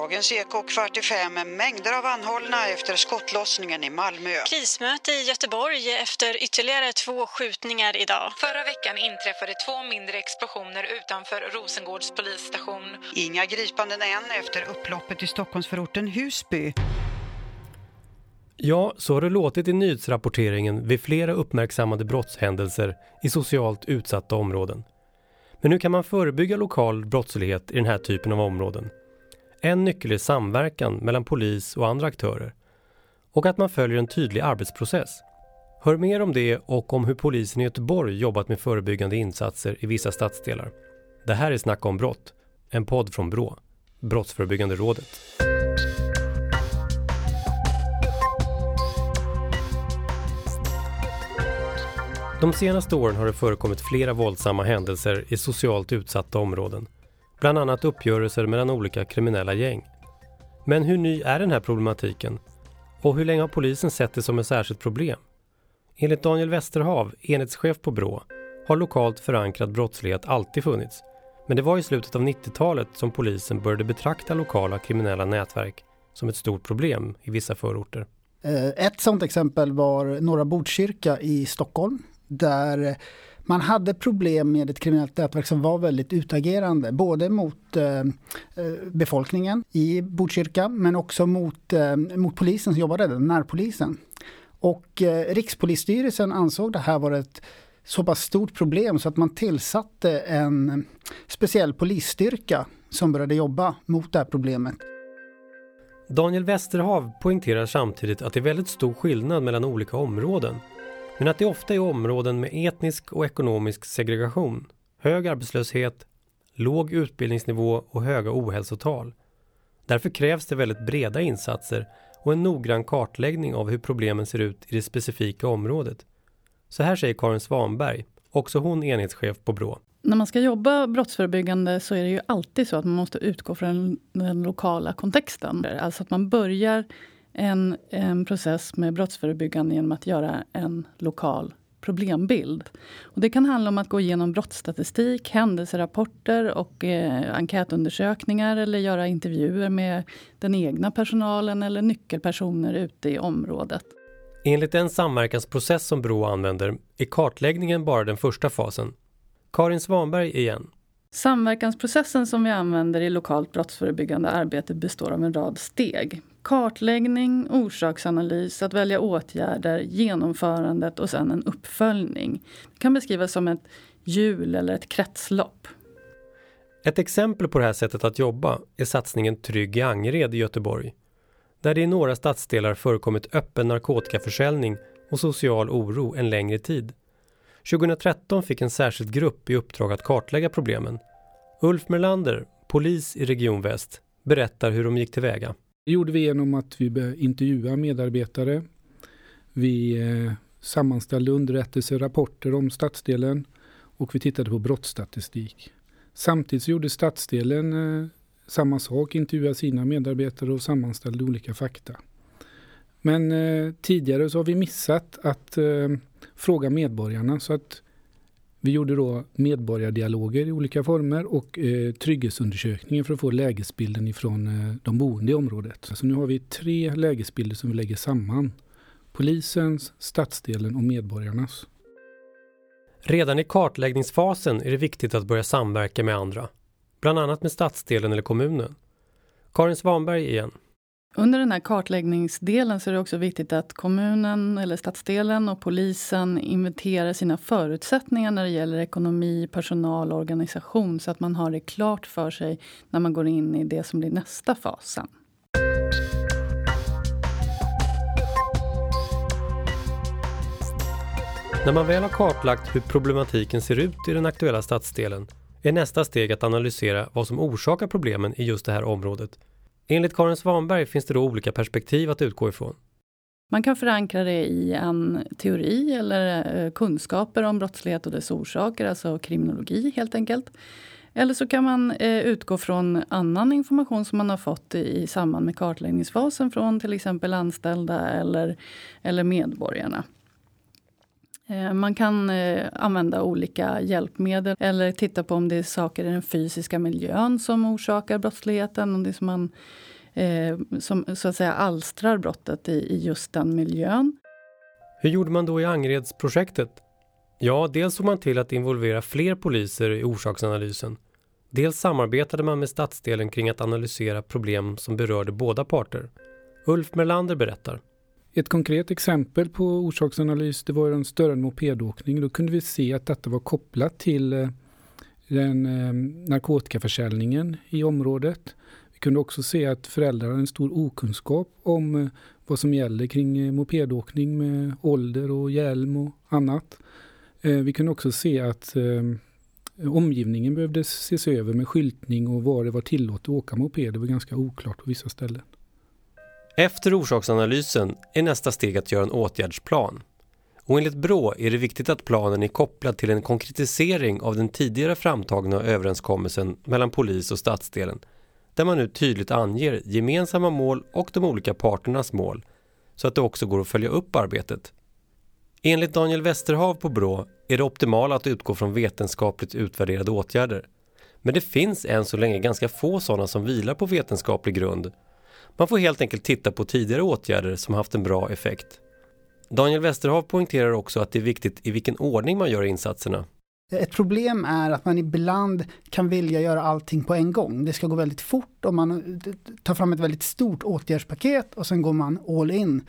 Dagens Eko kvart i fem. Mängder av anhållna efter skottlossningen i Malmö. Krismöte i Göteborg efter ytterligare två skjutningar idag. Förra veckan inträffade två mindre explosioner utanför Rosengårds polisstation. Inga gripanden än efter upploppet i Stockholmsförorten Husby. Ja, så har det låtit i nyhetsrapporteringen vid flera uppmärksammade brottshändelser i socialt utsatta områden. Men hur kan man förebygga lokal brottslighet i den här typen av områden? En nyckel är samverkan mellan polis och andra aktörer. Och att man följer en tydlig arbetsprocess. Hör mer om det och om hur polisen i Göteborg jobbat med förebyggande insatser i vissa stadsdelar. Det här är Snacka om brott, en podd från BRÅ, Brottsförebyggande rådet. De senaste åren har det förekommit flera våldsamma händelser i socialt utsatta områden. Bland annat uppgörelser mellan olika kriminella gäng. Men hur ny är den här problematiken? Och hur länge har polisen sett det som ett särskilt problem? Enligt Daniel Westerhav, enhetschef på BRÅ, har lokalt förankrad brottslighet alltid funnits. Men det var i slutet av 90-talet som polisen började betrakta lokala kriminella nätverk som ett stort problem i vissa förorter. Eh, ett sådant exempel var Norra Botkyrka i Stockholm där man hade problem med ett kriminellt nätverk som var väldigt utagerande. Både mot eh, eh, befolkningen i Botkyrka men också mot, eh, mot polisen som jobbade där, närpolisen. Och eh, Rikspolisstyrelsen ansåg det här vara ett så pass stort problem så att man tillsatte en speciell polisstyrka som började jobba mot det här problemet. Daniel Westerhav poängterar samtidigt att det är väldigt stor skillnad mellan olika områden men att det ofta är områden med etnisk och ekonomisk segregation, hög arbetslöshet, låg utbildningsnivå och höga ohälsotal. Därför krävs det väldigt breda insatser och en noggrann kartläggning av hur problemen ser ut i det specifika området. Så här säger Karin Svanberg, också hon enhetschef på BRÅ. När man ska jobba brottsförebyggande så är det ju alltid så att man måste utgå från den lokala kontexten. Alltså att man börjar en, en process med brottsförebyggande genom att göra en lokal problembild. Och det kan handla om att gå igenom brottsstatistik, händelserapporter och eh, enkätundersökningar eller göra intervjuer med den egna personalen eller nyckelpersoner ute i området. Enligt den samverkansprocess som Brå använder är kartläggningen bara den första fasen. Karin Svanberg igen. Samverkansprocessen som vi använder i lokalt brottsförebyggande arbete består av en rad steg. Kartläggning, orsaksanalys, att välja åtgärder, genomförandet och sen en uppföljning. Det kan beskrivas som ett hjul eller ett kretslopp. Ett exempel på det här sättet att jobba är satsningen Trygg i Angered i Göteborg. Där det i några stadsdelar förekommit öppen narkotikaförsäljning och social oro en längre tid. 2013 fick en särskild grupp i uppdrag att kartlägga problemen. Ulf Merlander, polis i Region Väst, berättar hur de gick tillväga. Det gjorde vi genom att vi intervjua medarbetare. Vi eh, sammanställde underrättelser, rapporter om stadsdelen och vi tittade på brottsstatistik. Samtidigt så gjorde stadsdelen eh, samma sak, intervjuade sina medarbetare och sammanställde olika fakta. Men eh, tidigare så har vi missat att eh, fråga medborgarna så att vi gjorde då medborgardialoger i olika former och eh, trygghetsundersökningar för att få lägesbilden ifrån eh, de boende i området. Så nu har vi tre lägesbilder som vi lägger samman. Polisens, stadsdelen och medborgarnas. Redan i kartläggningsfasen är det viktigt att börja samverka med andra. Bland annat med stadsdelen eller kommunen. Karin Svanberg igen. Under den här kartläggningsdelen så är det också viktigt att kommunen eller stadsdelen och polisen inventerar sina förutsättningar när det gäller ekonomi, personal och organisation så att man har det klart för sig när man går in i det som blir nästa fasen. När man väl har kartlagt hur problematiken ser ut i den aktuella stadsdelen är nästa steg att analysera vad som orsakar problemen i just det här området Enligt Karin Svanberg finns det då olika perspektiv att utgå ifrån. Man kan förankra det i en teori eller eh, kunskaper om brottslighet och dess orsaker, alltså kriminologi helt enkelt. Eller så kan man eh, utgå från annan information som man har fått i samband med kartläggningsfasen från till exempel anställda eller, eller medborgarna. Eh, man kan eh, använda olika hjälpmedel eller titta på om det är saker i den fysiska miljön som orsakar brottsligheten. Om det är som man eh, som så att säga alstrar brottet i, i just den miljön. Hur gjorde man då i Angeredsprojektet? Ja, dels såg man till att involvera fler poliser i orsaksanalysen. Dels samarbetade man med stadsdelen kring att analysera problem som berörde båda parter. Ulf Merlander berättar. Ett konkret exempel på orsaksanalys det var en störande mopedåkning. Då kunde vi se att detta var kopplat till eh, den eh, narkotikaförsäljningen i området. Vi kunde också se att föräldrar har en stor okunskap om eh, vad som gäller kring eh, mopedåkning med ålder och hjälm och annat. Eh, vi kunde också se att omgivningen behövde ses över med skyltning och var det var tillåtet att åka moped. Det var ganska oklart på vissa ställen. Efter orsaksanalysen är nästa steg att göra en åtgärdsplan. Och enligt Brå är det viktigt att planen är kopplad till en konkretisering av den tidigare framtagna överenskommelsen mellan polis och stadsdelen där man nu tydligt anger gemensamma mål och de olika parternas mål så att det också går att följa upp arbetet. Enligt Daniel Westerhav på Brå är det optimala att utgå från vetenskapligt utvärderade åtgärder. Men det finns än så länge ganska få sådana som vilar på vetenskaplig grund man får helt enkelt titta på tidigare åtgärder som haft en bra effekt. Daniel Westerhav poängterar också att det är viktigt i vilken ordning man gör insatserna. Ett problem är att man ibland kan vilja göra allting på en gång. Det ska gå väldigt fort och man tar fram ett väldigt stort åtgärdspaket och sen går man all in.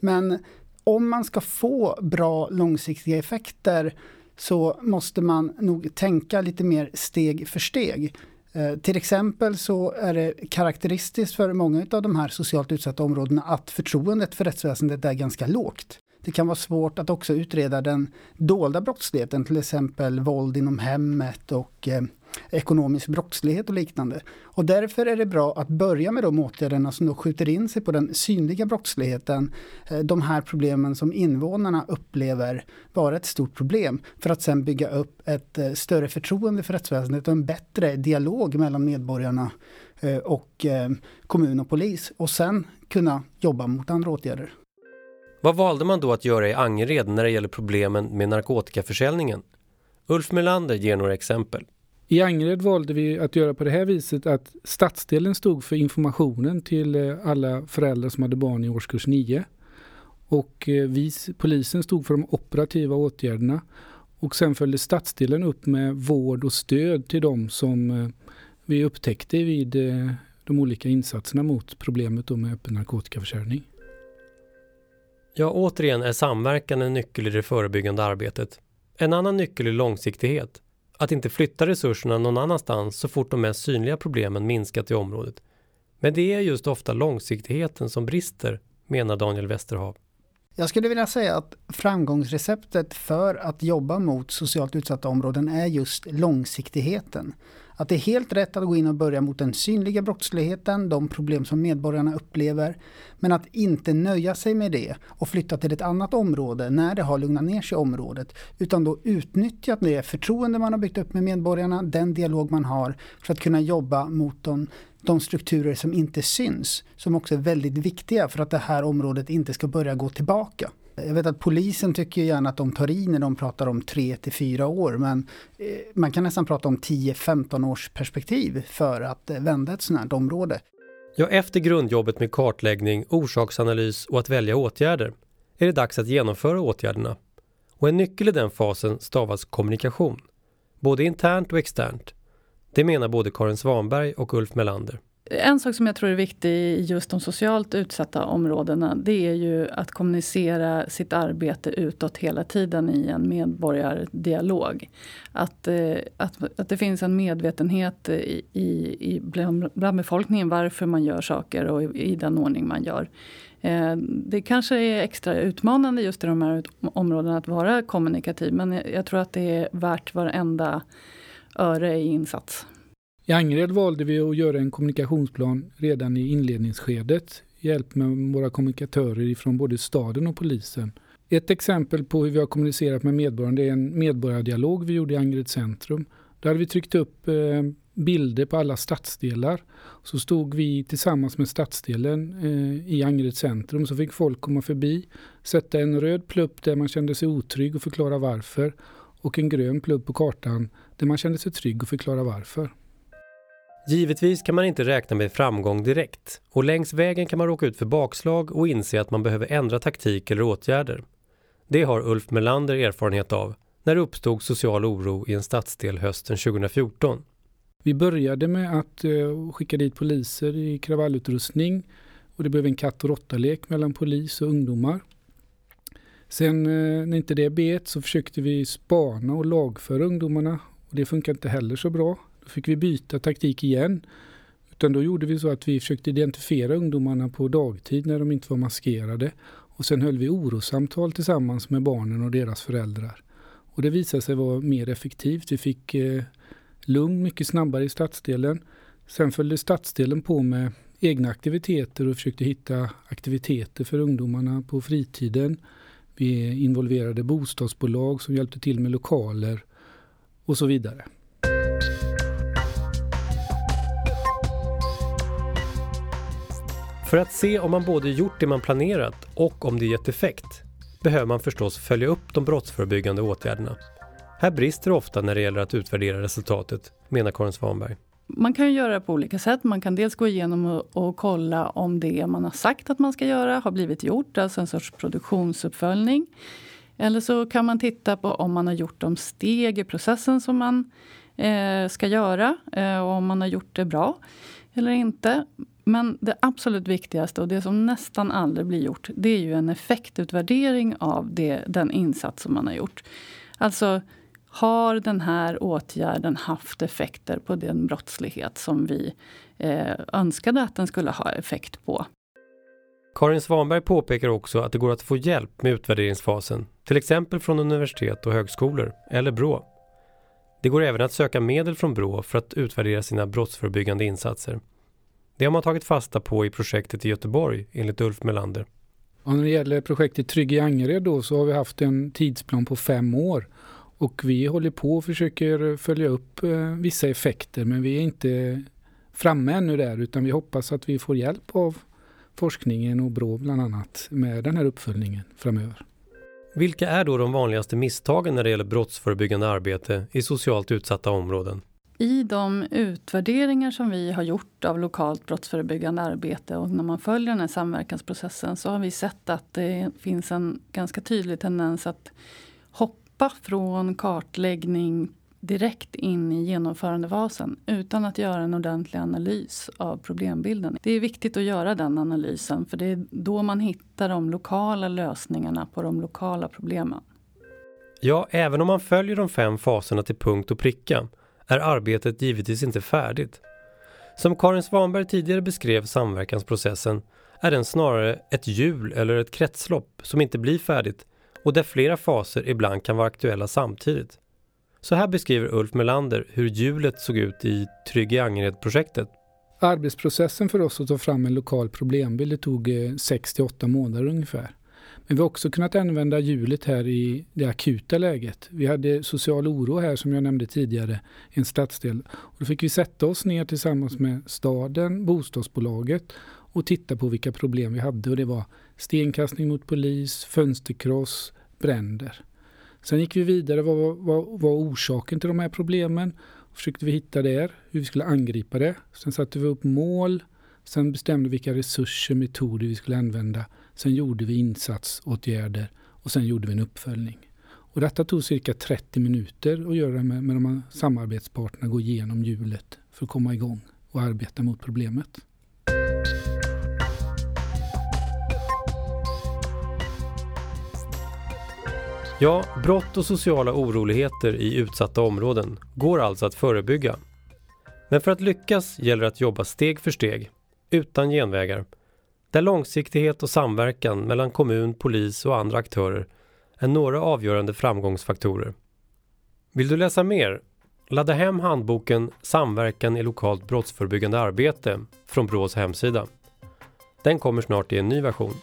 Men om man ska få bra långsiktiga effekter så måste man nog tänka lite mer steg för steg. Eh, till exempel så är det karaktäristiskt för många av de här socialt utsatta områdena att förtroendet för rättsväsendet är ganska lågt. Det kan vara svårt att också utreda den dolda brottsligheten, till exempel våld inom hemmet och eh, ekonomisk brottslighet och liknande. Och därför är det bra att börja med de åtgärderna som då skjuter in sig på den synliga brottsligheten, eh, de här problemen som invånarna upplever vara ett stort problem, för att sen bygga upp ett eh, större förtroende för rättsväsendet och en bättre dialog mellan medborgarna eh, och kommun och polis och sen kunna jobba mot andra åtgärder. Vad valde man då att göra i Angered när det gäller problemen med narkotikaförsäljningen? Ulf Melander ger några exempel. I Angered valde vi att göra på det här viset att stadsdelen stod för informationen till eh, alla föräldrar som hade barn i årskurs 9. Och eh, vi, polisen stod för de operativa åtgärderna. Och sen följde stadsdelen upp med vård och stöd till de som eh, vi upptäckte vid de olika insatserna mot problemet med öppen narkotikaförsäljning. Ja, återigen är samverkan en nyckel i det förebyggande arbetet. En annan nyckel är långsiktighet. Att inte flytta resurserna någon annanstans så fort de mest synliga problemen minskat i området. Men det är just ofta långsiktigheten som brister, menar Daniel Westerhav. Jag skulle vilja säga att framgångsreceptet för att jobba mot socialt utsatta områden är just långsiktigheten. Att det är helt rätt att gå in och börja mot den synliga brottsligheten, de problem som medborgarna upplever. Men att inte nöja sig med det och flytta till ett annat område när det har lugnat ner sig i området. Utan då utnyttja det förtroende man har byggt upp med medborgarna, den dialog man har för att kunna jobba mot de, de strukturer som inte syns. Som också är väldigt viktiga för att det här området inte ska börja gå tillbaka. Jag vet att polisen tycker gärna att de tar i när de pratar om 3 till 4 år men eh, man kan nästan prata om 10-15 års perspektiv för att eh, vända ett sådant här område. Ja, efter grundjobbet med kartläggning, orsaksanalys och att välja åtgärder är det dags att genomföra åtgärderna. Och en nyckel i den fasen stavas kommunikation. Både internt och externt. Det menar både Karin Svanberg och Ulf Melander. En sak som jag tror är viktig i just de socialt utsatta områdena det är ju att kommunicera sitt arbete utåt hela tiden i en medborgardialog. Att, eh, att, att det finns en medvetenhet i, i, bland, bland befolkningen varför man gör saker och i, i den ordning man gör. Eh, det kanske är extra utmanande just i de här områdena att vara kommunikativ men jag tror att det är värt varenda öre i insats. I Angered valde vi att göra en kommunikationsplan redan i inledningsskedet hjälp med våra kommunikatörer från både staden och polisen. Ett exempel på hur vi har kommunicerat med medborgarna är en medborgardialog vi gjorde i Angered centrum. Där hade vi tryckt upp eh, bilder på alla stadsdelar. Så stod vi tillsammans med stadsdelen eh, i Angered centrum så fick folk komma förbi, sätta en röd plupp där man kände sig otrygg och förklara varför och en grön plupp på kartan där man kände sig trygg och förklara varför. Givetvis kan man inte räkna med framgång direkt och längs vägen kan man råka ut för bakslag och inse att man behöver ändra taktik eller åtgärder. Det har Ulf Melander erfarenhet av när det uppstod social oro i en stadsdel hösten 2014. Vi började med att eh, skicka dit poliser i kravallutrustning och det blev en katt och råttalek mellan polis och ungdomar. Sen eh, när inte det bet så försökte vi spana och lagföra ungdomarna och det funkar inte heller så bra. Då fick vi byta taktik igen. Utan då gjorde vi så att vi försökte identifiera ungdomarna på dagtid när de inte var maskerade. Och sen höll vi orosamtal tillsammans med barnen och deras föräldrar. Och det visade sig vara mer effektivt. Vi fick eh, lugn mycket snabbare i stadsdelen. Sen följde stadsdelen på med egna aktiviteter och försökte hitta aktiviteter för ungdomarna på fritiden. Vi involverade bostadsbolag som hjälpte till med lokaler och så vidare. För att se om man både gjort det man planerat och om det gett effekt behöver man förstås följa upp de brottsförebyggande åtgärderna. Här brister det ofta när det gäller att utvärdera resultatet, menar Karin Svanberg. Man kan göra det på olika sätt. Man kan dels gå igenom och, och, kolla om det man har sagt att man ska göra har blivit gjort, alltså en sorts produktionsuppföljning. Eller så kan man titta på om man har gjort de steg i processen som man eh, ska göra eh, och om man har gjort det bra eller inte. Men det absolut viktigaste och det som nästan aldrig blir gjort det är ju en effektutvärdering av det, den insats som man har gjort. Alltså, har den här åtgärden haft effekter på den brottslighet som vi eh, önskade att den skulle ha effekt på? Karin Svanberg påpekar också att det går att få hjälp med utvärderingsfasen, till exempel från universitet och högskolor eller BRÅ. Det går även att söka medel från BRÅ för att utvärdera sina brottsförebyggande insatser. Det har man tagit fasta på i projektet i Göteborg enligt Ulf Melander. Och när det gäller projektet Trygg i Angered då så har vi haft en tidsplan på fem år och vi håller på och försöker följa upp eh, vissa effekter men vi är inte framme ännu där utan vi hoppas att vi får hjälp av forskningen och BRÅ bland annat med den här uppföljningen framöver. Vilka är då de vanligaste misstagen när det gäller brottsförebyggande arbete i socialt utsatta områden? I de utvärderingar som vi har gjort av lokalt brottsförebyggande arbete och när man följer den här samverkansprocessen så har vi sett att det finns en ganska tydlig tendens att hoppa från kartläggning direkt in i genomförandefasen utan att göra en ordentlig analys av problembilden. Det är viktigt att göra den analysen för det är då man hittar de lokala lösningarna på de lokala problemen. Ja, även om man följer de fem faserna till punkt och pricka är arbetet givetvis inte färdigt. Som Karin Svanberg tidigare beskrev samverkansprocessen är den snarare ett hjul eller ett kretslopp som inte blir färdigt och där flera faser ibland kan vara aktuella samtidigt. Så här beskriver Ulf Melander hur hjulet såg ut i Trygg i Angered-projektet. Arbetsprocessen för oss att ta fram en lokal problembild det tog eh, 6-8 månader ungefär. Men vi har också kunnat använda hjulet här i det akuta läget. Vi hade social oro här som jag nämnde tidigare, en stadsdel. Och då fick vi sätta oss ner tillsammans med staden, bostadsbolaget och titta på vilka problem vi hade. Och det var stenkastning mot polis, fönsterkross, bränder. Sen gick vi vidare, vad var, var orsaken till de här problemen? Försökte vi hitta där, hur vi skulle angripa det. Sen satte vi upp mål, sen bestämde vi vilka resurser, metoder vi skulle använda. Sen gjorde vi insatsåtgärder och sen gjorde vi en uppföljning. Och detta tog cirka 30 minuter att göra med, med de här samarbetspartnerna, gå igenom hjulet för att komma igång och arbeta mot problemet. Ja, brott och sociala oroligheter i utsatta områden går alltså att förebygga. Men för att lyckas gäller det att jobba steg för steg, utan genvägar där långsiktighet och samverkan mellan kommun, polis och andra aktörer är några avgörande framgångsfaktorer. Vill du läsa mer? Ladda hem handboken Samverkan i lokalt brottsförebyggande arbete från BRÅs hemsida. Den kommer snart i en ny version.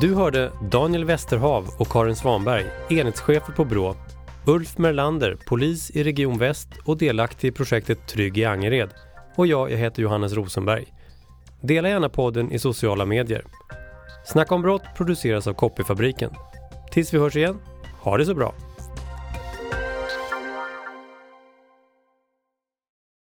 Du hörde Daniel Westerhav och Karin Svanberg, enhetschefer på BRÅ, Ulf Merlander, polis i Region Väst och delaktig i projektet Trygg i Angered. Och jag, jag heter Johannes Rosenberg. Dela gärna podden i sociala medier. Snacka om brott produceras av Copyfabriken. Tills vi hörs igen, ha det så bra!